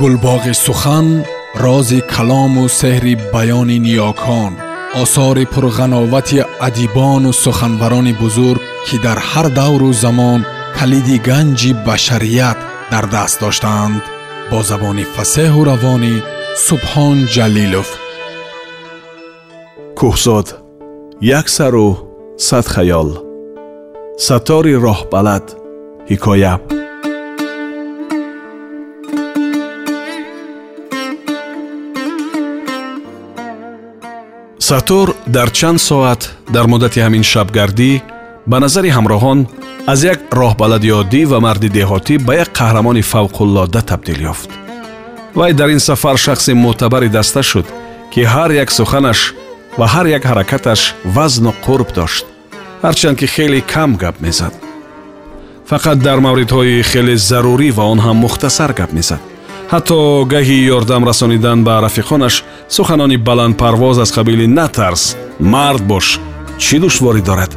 гулбоғи сухан рози калому сеҳри баёни ниёкон осори пурғановати адибону суханбарони бузург ки дар ҳар давру замон калиди ганҷи башарият дар даст доштаанд бо забони фасеҳу равонӣ субҳон ҷалилов кӯҳзод як сару сад хаёл сатори роҳбалад ҳикоя сатор дар чанд соат дар муддати ҳамин шабгардӣ ба назари ҳамроҳон аз як роҳбалади оддӣ ва марди деҳотӣ ба як қаҳрамони фавқуллода табдил ёфт. Вай дар ин сафар шахси мӯътабари даста шуд ки ҳар як суханаш ва ҳар як ҳаракаташ вазну қурб дошт ҳарчанд ки хеле кам гап мезад. Фақат дар мавридҳои хеле зарурӣ ва он ҳам мухтасар гап мезад ҳатто гаҳи ёрдам расонидан ба рафиқонаш суханони баландпарвоз аз қабили натарс мард бош чӣ душворӣ дорад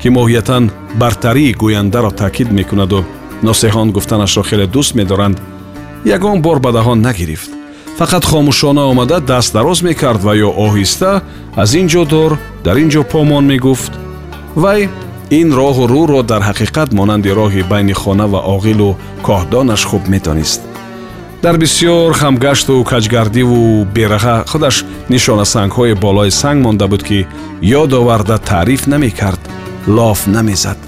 ки моҳиятан бартарии гӯяндаро таъкид мекунаду носеҳон гуфтанашро хеле дӯст медоранд ягон бор ба даҳон нагирифт. Фақат хомӯшона омада даст дароз мекард ва ё оҳиста аз ин ҷо дор дар ин ҷо помон мегуфт. Вай ин роҳу рӯро дар ҳақиқат монанди роҳи байни хона ва оғилу коҳдонаш хуб медонист дар бисьёр хамгашту каҷгардиву бераға худаш нишонасангҳои болои санг монда буд ки ёд оварда таъриф намекард лоф намезад.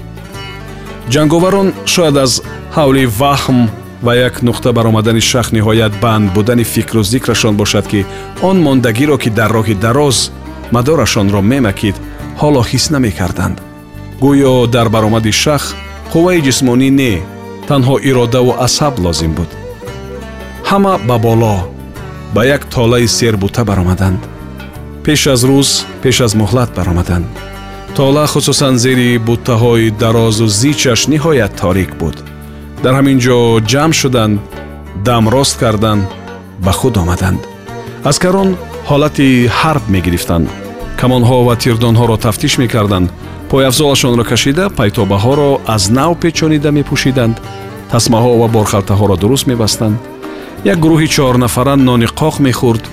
Ҷанговарон шояд аз ҳавли ваҳм ва як нуқта баромадани шах ниҳоят банд. Будани фикру зикрашон бошад ки он мондагиро ки дар роҳи дароз мадорашонро мемакид ҳоло ҳис намекарданд. Гӯё дар баромади шах қувваи ҷисмонӣ не танҳо иродаву асаб лозим буд ҳама ба боло ба як толаи сербута баромаданд. Пеш аз рӯз пеш аз муҳлат баромаданд. Тола хусусан зери буттаҳои дарозу зичаш ниҳоят торик буд. Дар ҳамин ҷо ҷамъ шуданд дам рост карданд ба худ омаданд. Аскарон ҳолати ҳарб мегирифтанд. Камонҳо ва тирдонҳоро тафтиш мекарданд. Пойафзолашонро кашида пайтобаҳоро аз нав печонида мепӯшиданд. Тасмаҳо ва борхалтаҳоро дуруст мебастанд як гурӯҳи чорнафара нони қоқ мехӯрд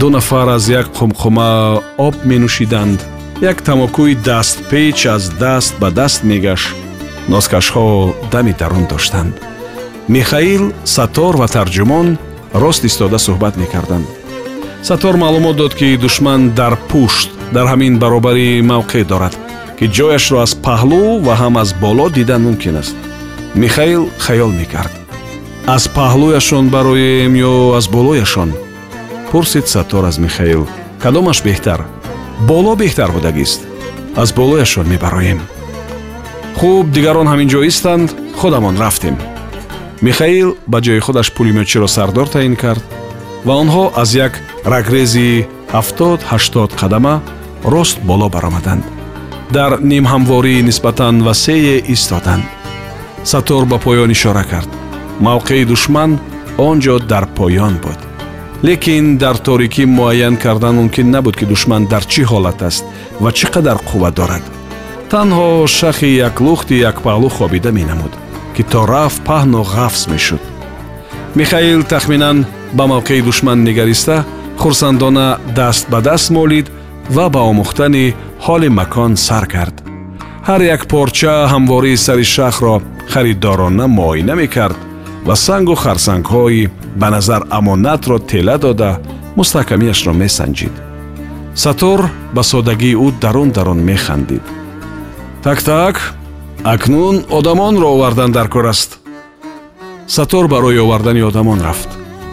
ду нафар аз як қумқума об менӯшиданд. Як тамокӯи дастпеч аз даст ба даст мегашт. Носкашҳо дами дарун доштанд. Михаил сатор ва тарҷумон рост истода суҳбат мекарданд. Сатор маълумот дод ки душман дар пушт дар ҳамин баробарӣ мавқеъ дорад ки ҷояшро аз паҳлӯ ва ҳам аз боло дидан мумкин аст. Михаил хаёл мекард аз паҳлӯяшон бароем ё аз болояшон? Пурсид саттор аз михаил. Кадомаш беҳтар? Боло беҳтар будагист. Аз болояшон мебароем. Хуб дигарон ҳамин ҷо истанд. Худамон рафтем. Михаил ба ҷои худаш пулемётчиро сардор таъин кард ва онҳо аз як рагрези ҳафтод ҳаштод қадама рост боло баромаданд. Дар нимҳамвории нисбатан васее истоданд. Саттор ба поён ишора кард мавқеи душман он ҷо дар поён буд. Лекин дар торикӣ муайян кардан мумкин набуд ки душман дар чӣ ҳолат аст ва чӣ қадар қувва дорад. Танҳо шахи як лухти як паҳлӯ хобида менамуд ки то рафт паҳну ғафз мешуд. Михаил тахминан ба мавқеи душман нигариста хурсандона даст ба даст молид ва ба омӯхтани ҳоли макон сар кард. Ҳар як порча ҳамвории сари шахро хариддорона муоина мекард ва сангу харсангҳои ба назар амонатро тела дода мустаҳкамиашро месанҷид. Сатор ба содагии ӯ дарун дарун механдид. Так так акнун одамонро овардан дар кор аст. Сатор барои овардани одамон рафт.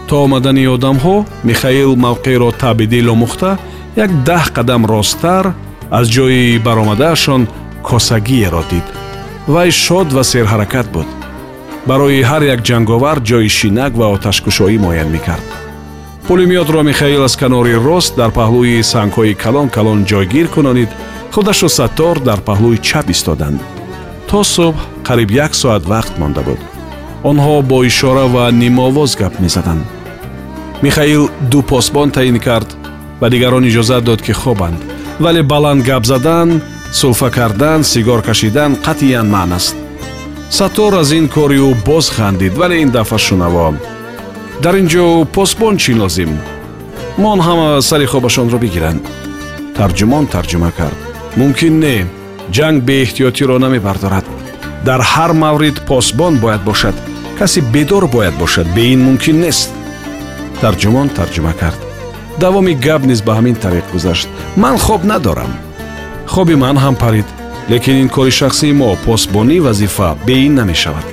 То омадани одамҳо михаил мавқеъро табдил омӯхта як даҳ қадам росттар аз ҷои баромадаашон косагиеро дид. Вай шод ва серҳаракат буд барои ҳар як ҷанговар ҷои шинак ва оташкушоӣ муайян мекард. пулемётро михаил аз канори рост дар паҳлӯи сангҳои калон калон ҷойгир кунонид худашу саттор дар паҳлӯи чап истоданд. то субҳ қариб як соат вақт монда буд. онҳо бо ишора ва нимовоз гап мезаданд. михаил ду посбон таъин кард ба дигарон иҷозат дод ки хобанд. вале баланд гап задан сулфа кардан сигор кашидан қатъиян маън аст саттор аз ин кори ӯ боз хандид вале ин дафъа шунаво дар ин ҷо посбон чӣ лозим? Мон ҳама сари хобашонро бигиранд тарҷумон тарҷума кард. Мумкин не ҷанг беэҳтиётиро намебардорад. Дар ҳар маврид посбон бояд бошад. Касе бедор бояд бошад бе ин мумкин нест. Тарҷумон тарҷума кард. Давоми гап низ ба ҳамин тариқ гузашт. Ман хоб надорам. Хоби ман ҳам парид лекин ин кори шахсии мо посбонӣ вазифа бе ин намешавад.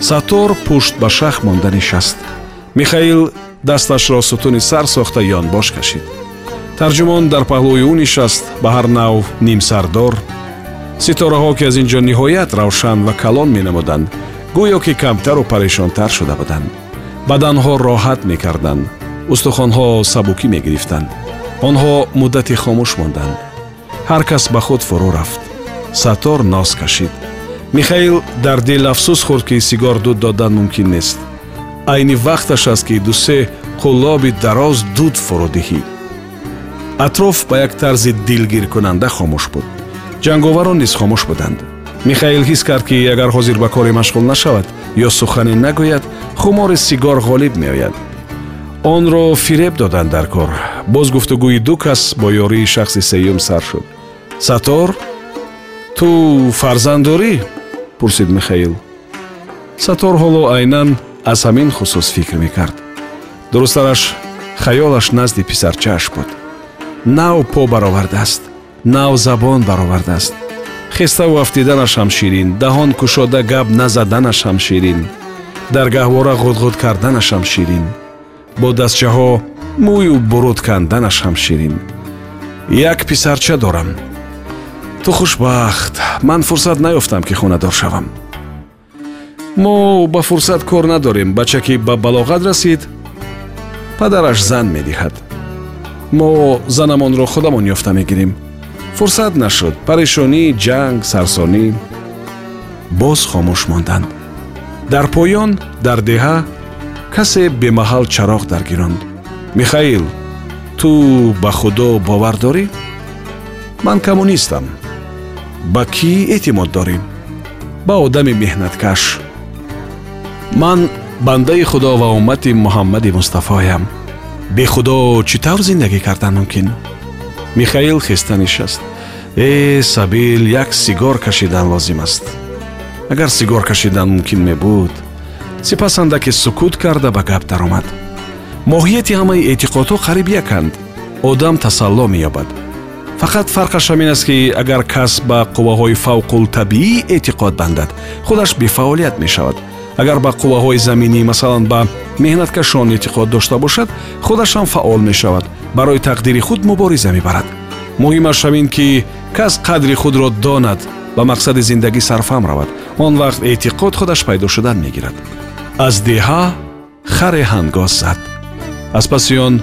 Сатор пушт ба шах монда нишаст. Михаил дасташро сутуни сар сохта ёнбош кашид. Тарҷумон дар паҳлӯи ӯ нишаст ба ҳар нав нимсардор ситораҳо ки аз ин ҷо ниҳоят равшан ва калон менамуданд гӯё ки камтару парешонтар шуда буданд. Баданҳо роҳат мекарданд. Устухонҳо сабукӣ мегирифтанд. Онҳо муддати хомӯш монданд. Ҳар кас ба худ фурӯ рафт сатор ноз кашид. Михаил дар дил афсӯс хӯрд ки сигор дуд додан мумкин нест. Айни вақташ аст ки дусе қуллоби дароз дуд фурӯ диҳӣ. Атроф ба як тарзи дилгиркунанда хомӯш буд. Ҷанговарон низ хомӯш буданд. Михаил ҳис кард ки агар ҳозир ба коре машғул нашавад ё сухане нагӯяд хумори сигор ғолиб меояд. Онро фиреб доданд дар кор. Боз гуфтугӯи ду кас бо ёрии шахси сеюм сар шуд. Сатор ту фарзанд дорӣ пурсид михаил. Сатор ҳоло айнан аз ҳамин хусус фикр мекард. Дурусттараш хаёлаш назди писарчааш буд. Нав по баровардааст нав забон баровардааст. Хеставу афтиданаш ҳам ширин даҳон кушода гап назаданаш ҳам ширин дар гаҳвора ғудғуд карданаш ҳам ширин бо дастчаҳо мӯю буруд канданаш ҳам ширин як писарча дорам ту хушбахт. Ман фурсат наёфтам ки хонадор шавам. Мо ба фурсат кор надорем. Бача ки ба балоғат расид падараш зан медиҳад. Мо занамонро худамон ёфта мегирем. Фурсат нашуд. Парешонӣ ҷанг сарсонӣ. Боз хомӯш монданд. Дар поён дар деҳа касе бемаҳал чароғ даргиронд. Михаил ту ба худо бовар дорӣ? Ман коммунистам ба кӣ эътимод дорӣ ба одами меҳнаткаш. Ман бандаи худо ва уммати муҳаммади мустафоям. Бе худо чӣ тавр зиндагӣ кардан мумкин? Михаил хеста нишаст. Э сабил як сигор кашидан лозим аст. Агар сигор кашидан мумкин мебуд сипас андаке сукут карда ба гап даромад. Моҳияти ҳамаи эътиқодҳо қариб яканд. Одам тасалло меёбад фақат фарқаш ҳамин аст ки агар кас ба қувваҳои фавқултабиӣ эътиқод бандад худаш бефаъолият мешавад. Агар ба қувваҳои заминӣ масалан ба меҳнаткашон эътиқод дошта бошад худашам фаъол мешавад. Барои тақдири худ мубориза мебарад. Муҳимаш ҳамин ки кас қадри худро донад ба мақсади зиндагӣ сарфам равад он вақт эътиқод худаш пайдо шудан мегирад. Аз деҳа харе ҳангос зад. Аз паси он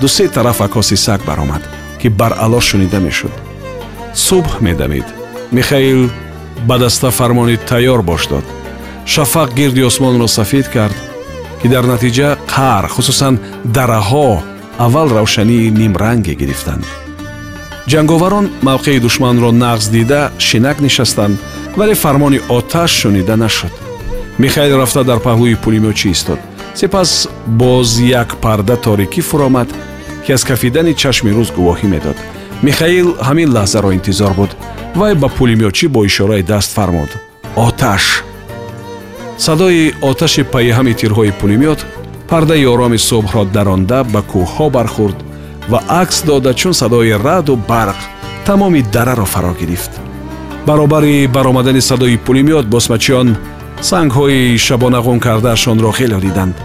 дусе тараф акоси саг баромад ки баръало шунида мешуд. Субҳ медамид михаил ба даста фармони тайёр бош дод. Шафақ гирди осмонро сафед кард ки дар натиҷа қар хусусан дараҳо аввал равшании нимранге гирифтанд. Ҷанговарон мавқеи душманро нағз дида шинак нишастанд вале фармони оташ шунида нашуд. Михаил рафта дар паҳлӯи пулимётчӣ истод. Сипас боз як парда торикӣ фуромад ки аз кафидани чашми рӯз гувоҳӣ медод. Михаил ҳамин лаҳзаро интизор буд вай ба пулимётчӣ бо ишораи даст фармуд. Оташ! Садои оташи пайҳами тирҳои пулимёт пардаи ороми субҳро даронда ба кӯҳҳо бархӯрд ва акс дода чун садои раъду барқ тамоми дараро фаро гирифт. Баробари баромадани садои пулимёт босмачиён сангҳои шабонағун кардаашонро хело диданд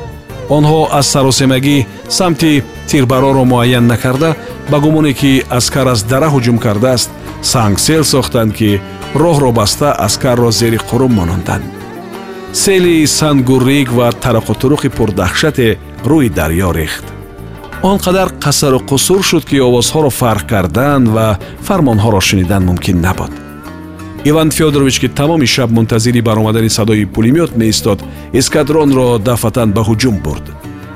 онҳо аз саросемагӣ самти тирбароро муайян накарда ба гумоне ки аскар аз дара ҳуҷум кардааст сангсел сохтанд ки роҳро баста аскарро зери қурум мононданд сели сангу риг ва тарақутуруқи пурдаҳшате рӯи дарьё рехт. он қадар қасару қусур шуд ки овозҳоро фарқ кардан ва фармонҳоро шунидан мумкин набуд иван фёдорович ки тамоми шаб мунтазири баромадани садои пулемёт меистод эскадронро дафатан ба ҳуҷум бурд.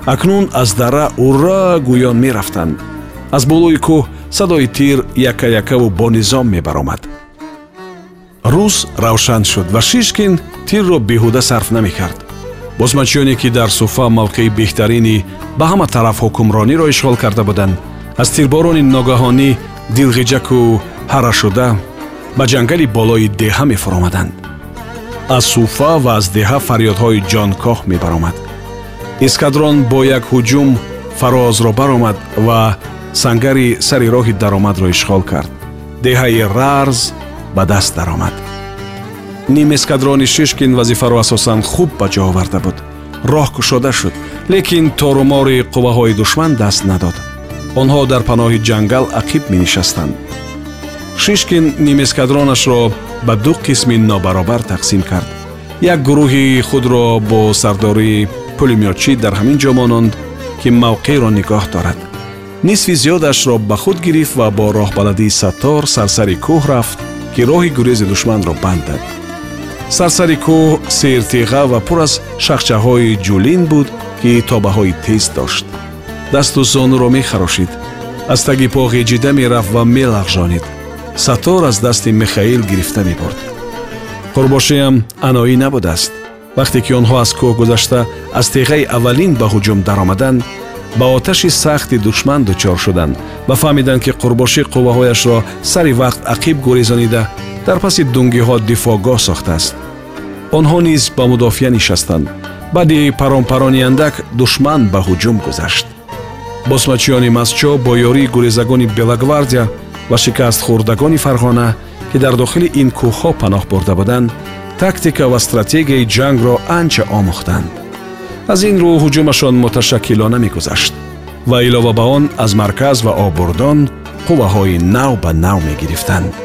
Акнун аз дара ура гӯён мерафтанд аз болои кӯҳ садои тир якаякаву бонизом мебаромад. Рӯз равшан шуд ва шишкин тирро беҳуда сарф намекард бозмачиёне ки дар суфа мавқеи беҳтарини ба ҳама тараф ҳукмрониро ишғол карда буданд. Аз тирборони ногаҳонӣ дилғиҷаку ҳарашуда ба ҷангали болои деҳа мефуромаданд. Аз суфа ва аз деҳа фарёдҳои ҷонкоҳ мебаромад. Эскадрон бо як ҳуҷум фарозро баромад ва сангари сари роҳи даромадро ишғол кард. Деҳаи рарз ба даст даромад. Ним эскадрони шишкин вазифаро асосан хуб ба ҷо оварда буд. Роҳ кушода шуд лекин торумори қувваҳои душман даст надод. Онҳо дар паноҳи ҷангал ақиб менишастанд шишкин нимэскадронашро ба ду қисми нобаробар тақсим кард. Як гурӯҳи худро бо сардории пулемётчӣ дар ҳамин ҷо мононд ки мавқеъро нигоҳ дорад. Нисфи зиёдашро ба худ гирифт ва бо роҳбаладии саттор сарсари кӯҳ рафт ки роҳи гурези душманро бандад сарсари кӯҳ сертиға ва пур аз шахчаҳои ҷулин буд ки тобаҳои тез дошт. Дасту зонуро мехарошид. Аз таги по ғеҷида мерафт ва мелағжонид сатор аз дасти михаил гирифта мебурд. Қурбошиам аноӣ набудааст. Вақте ки онҳо аз кӯҳ гузашта аз теғаи аввалин ба ҳуҷум даромаданд ба оташи сахти душман дучор шуданд ва фаҳмиданд ки қурбошӣ қувваҳояшро сари вақт ақиб гурезонида дар паси дунгиҳо дифоъгоҳ сохтааст. Онҳо низ ба мудофиа нишастанд. Баъди паронпарони андак душман ба ҳуҷум гузашт. Босмачиёни мастчо бо ёрии гурезагони белагвардия ва шикастхӯрдагони фарғона ки дар дохили ин кӯҳҳо паноҳ бурда буданд тактика ва стратегияи ҷангро анча омӯхтанд. Аз ин рӯ ҳуҷумашон муташаккилона мегузашт ва илова ба он аз марказ ва обурдон қувваҳои нав ба нав мегирифтанд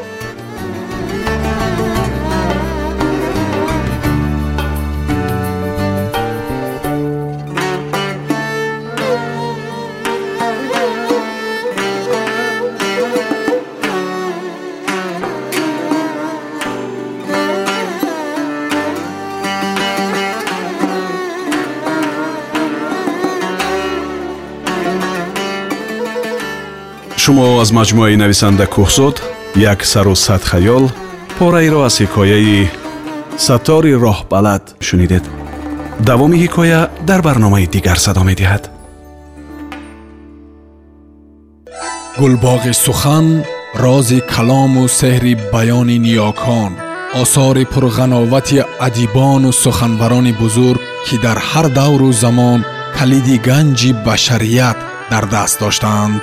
шумо аз маҷмӯаи нависанда кӯҳзод як сару сад хаёл пораеро аз ҳикояи саттори роҳбалад шунидед. Давоми ҳикоя дар барномаи дигар садо медиҳад. Гулбоғи сухан рози калому сеҳри баёни ниёкон осори пурғановати адибону суханбарони бузург ки дар ҳар давру замон калиди ганҷи башарият дар даст доштаанд